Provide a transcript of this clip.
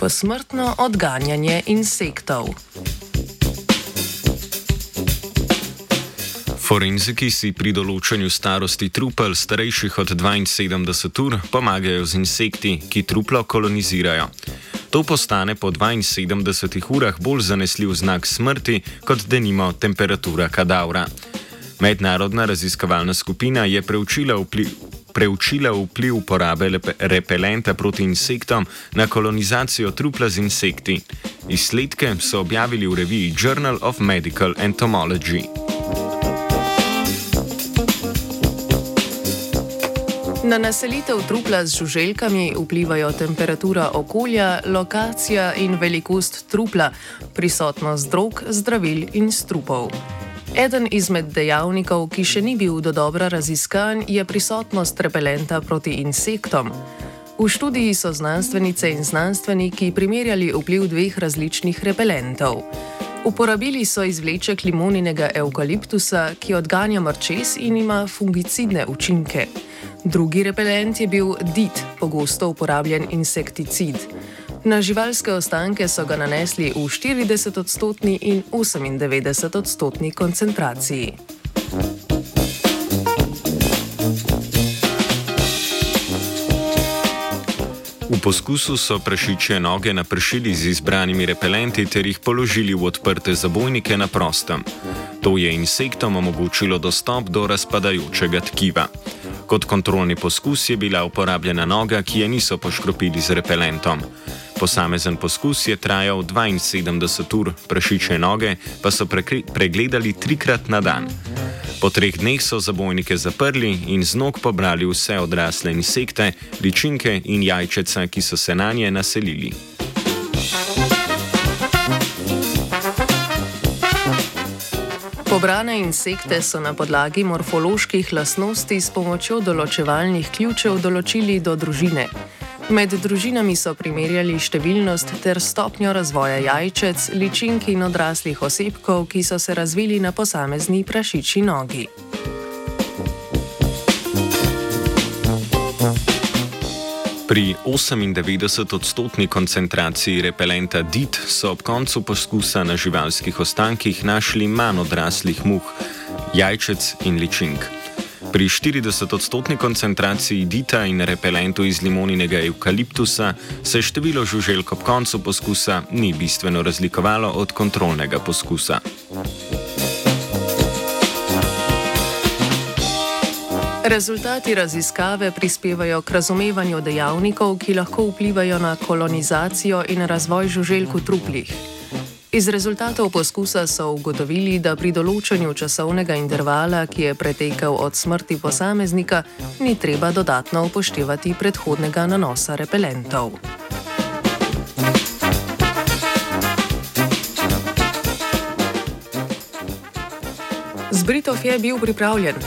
posmrtno odganjanje insektov. Forenziki si pri določanju starosti trupel starejših od 72 ur pomagajo z insekti, ki truplo kolonizirajo. To postane po 72 urah bolj zanesljiv znak smrti, kot denimo temperatura kadavra. Mednarodna raziskovalna skupina je preučila vpliv. Preučila vpliv uporabe repelenta proti insektom na kolonizacijo trupla z insekti. Izsledke so objavili v reviji Journal of Medical Entomology. Na naselitev trupla z žuželkami vplivajo temperatura okolja, lokacija in velikost trupla, prisotnost drog, zdravil in strupov. Eden izmed dejavnikov, ki še ni bil do dobra raziskan, je prisotnost repelenta proti insektom. V študiji so znanstvenice in znanstveniki primerjali vpliv dveh različnih repelentov. Uporabili so izvleček limoninega eukaliptusa, ki odganja mrčes in ima fungicidne učinke. Drugi repelent je bil DIT, pogosto uporabljen insekticid. Na živalske ostanke so ga nanesli v 40-odstotni in 98-odstotni koncentraciji. V poskusu so prašičje noge napršili z izbranimi repelenti ter jih položili v odprte zabojnike na prostem. To je insektom omogočilo dostop do razpadajočega tkiva. Kot kontrolni poskus je bila uporabljena noga, ki je niso poškropili z repelentom. Posamezen poskus je trajal 72 ur, prašiče noge pa so pregledali trikrat na dan. Po treh dneh so zabojnike zaprli in z nog pobrali vse odrasle insekte, ličinke in jajčeca, ki so se na nje naselili. Pobrane insekte so na podlagi morfoloških lastnosti s pomočjo določevalnih ključev določili do družine. Med družinami so primerjali številnost ter stopnjo razvoja jajčec, ličink in odraslih osebkov, ki so se razvili na posamezni prašiči nogi. Pri 98-odstotni koncentraciji repelenta DIT so ob koncu poskusa na živalskih ostankih našli manj odraslih muh, jajčec in ličink. Pri 40-odstotni koncentraciji DIT-a in repelentu iz limoninega eukaliptusa se število žuželk ob koncu poskusa ni bistveno razlikovalo od kontrolnega poskusa. Rezultati raziskave prispevajo k razumevanju dejavnikov, ki lahko vplivajo na kolonizacijo in razvoj žuželk v truplih. Iz rezultatov poskusa so ugotovili, da pri določanju časovnega intervala, ki je pretekel od smrti posameznika, ni treba dodatno upoštevati predhodnega nanosa repelentov. Zbritov je bil pripravljen.